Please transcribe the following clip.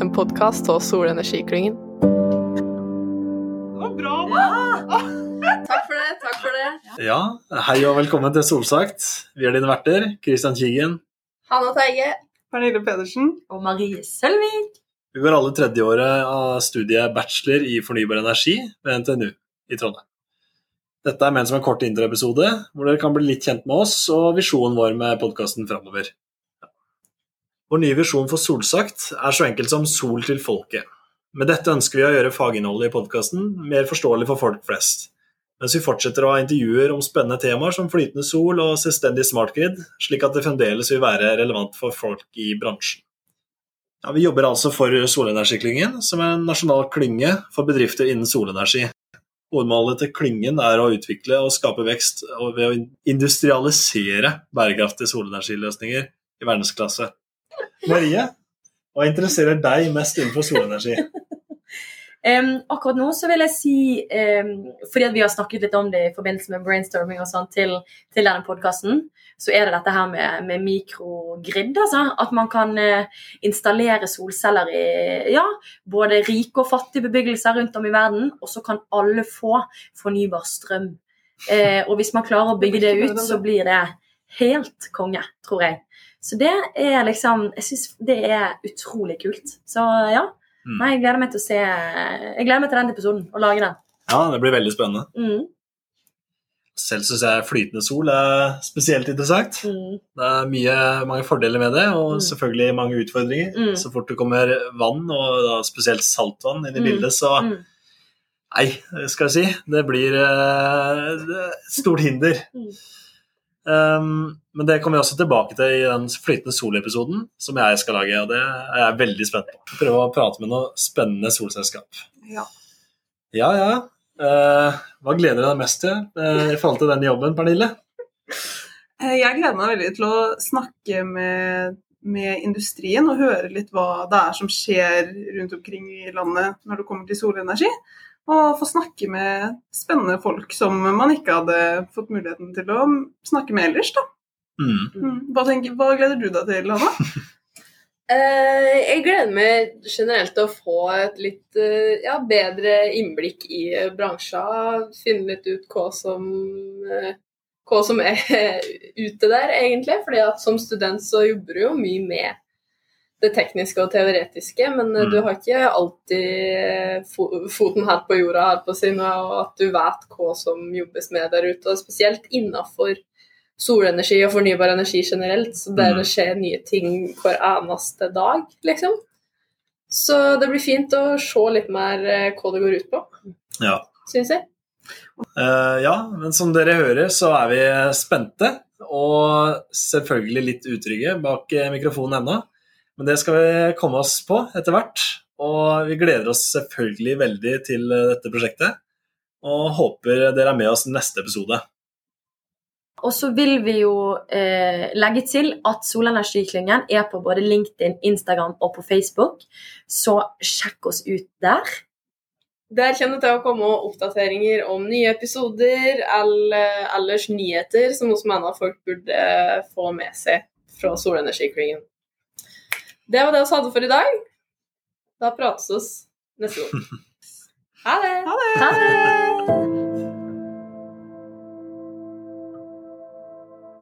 en podkast av Solenergiklyngen. Det var bra, da! Takk for det. takk for det. Ja, hei og velkommen til Solsagt. Vi er dine verter, Christian Kigen. Hanna Teige. Pernille Pedersen. Og Marie Sølvik. Vi går alle tredjeåret av studiet bachelor i fornybar energi ved NTNU i Trondheim. Dette er ment som en kort introepisode, hvor dere kan bli litt kjent med oss og visjonen vår med podkasten framover. Vår nye visjon for Solsagt er så enkelt som sol til folket. Med dette ønsker vi å gjøre faginnholdet i podkasten mer forståelig for folk flest. Mens vi fortsetter å ha intervjuer om spennende temaer som flytende sol og selvstendig smartgrid, slik at det fremdeles vil være relevant for folk i bransjen. Ja, vi jobber altså for Solenergiklyngen, som er en nasjonal klynge for bedrifter innen solenergi. Hovedmålet til klyngen er å utvikle og skape vekst ved å industrialisere bærekraftige solenergiløsninger i verdensklasse. Marie, hva interesserer deg mest innenfor solenergi? Um, akkurat nå så vil jeg si, um, fordi vi har snakket litt om det i forbindelse med brainstorming og sånn til, til denne podkasten, så er det dette her med, med mikrogrid. Altså. At man kan uh, installere solceller i ja, både rike og fattige bebyggelser rundt om i verden, og så kan alle få fornybar strøm. Uh, og hvis man klarer å bygge det ut, så blir det helt konge, tror jeg. Så det er liksom Jeg syns det er utrolig kult. Så ja. Mm. Nei, jeg gleder meg til å se Jeg gleder meg til den episoden og lage den. Ja, det blir veldig spennende. Mm. Selv syns jeg flytende sol er spesielt interessant. Mm. Det er mye, mange fordeler med det, og Mm. selvfølgelig mange utfordringer. Mm. Så fort det kommer vann, og spesielt saltvann, inn i Mm. bildet, så. Nei, skal jeg si. Det blir eh, et stort hinder. Um, men det kommer vi også tilbake til i den flytende sol-episoden som jeg skal lage. og Det er jeg veldig spent på. Prøve å prate med noe spennende solselskap. Ja. Ja, ja. Uh, hva gleder du deg mest til uh, i forhold til den jobben, Pernille? Eh, Jeg gleder meg veldig til å snakke med, med industrien og høre litt hva det er som skjer rundt omkring i landet når det kommer til solenergi. Og få snakke med spennende folk som man ikke hadde fått muligheten til å snakke med ellers. Da. Mm. Mm. Hva, tenker, hva gleder du deg til, Hanna? Eh, jeg gleder meg generelt til å få et litt eh, ja, bedre innblikk i bransja. bransjen. Finne litt ut hva som, eh, hva som er ute der, egentlig. fordi at som student så jobber du jo mye med det tekniske og teoretiske, men eh, Mm. du har ikke alltid foten her på jorda her på sin, og at du vet hva som jobbes med der ute. og Spesielt innafor solenergi og fornybar energi generelt, så der Mm. det skjer nye ting hver eneste dag, liksom. Så det blir fint å se litt mer eh, hva det går ut på, Ja. syns jeg. Eh, ja, men som dere hører, så er vi spente. Og selvfølgelig litt utrygge bak eh, mikrofonen ennå. Men det skal vi komme oss på etter hvert. Og vi gleder oss selvfølgelig veldig til eh, dette prosjektet. Og håper dere er med oss neste episode. Og så vil vi jo eh, legge til at Solenergiklyngen er på både LinkedIn, Instagram og på Facebook, så sjekk oss ut der. Der kommer det til å komme oppdateringer om nye episoder eller ellers nyheter som vi mener folk burde få med seg fra Solenergikringen. Det var det vi hadde for i dag. Da prates vi neste gang. Ha det! Ha det! Ha det!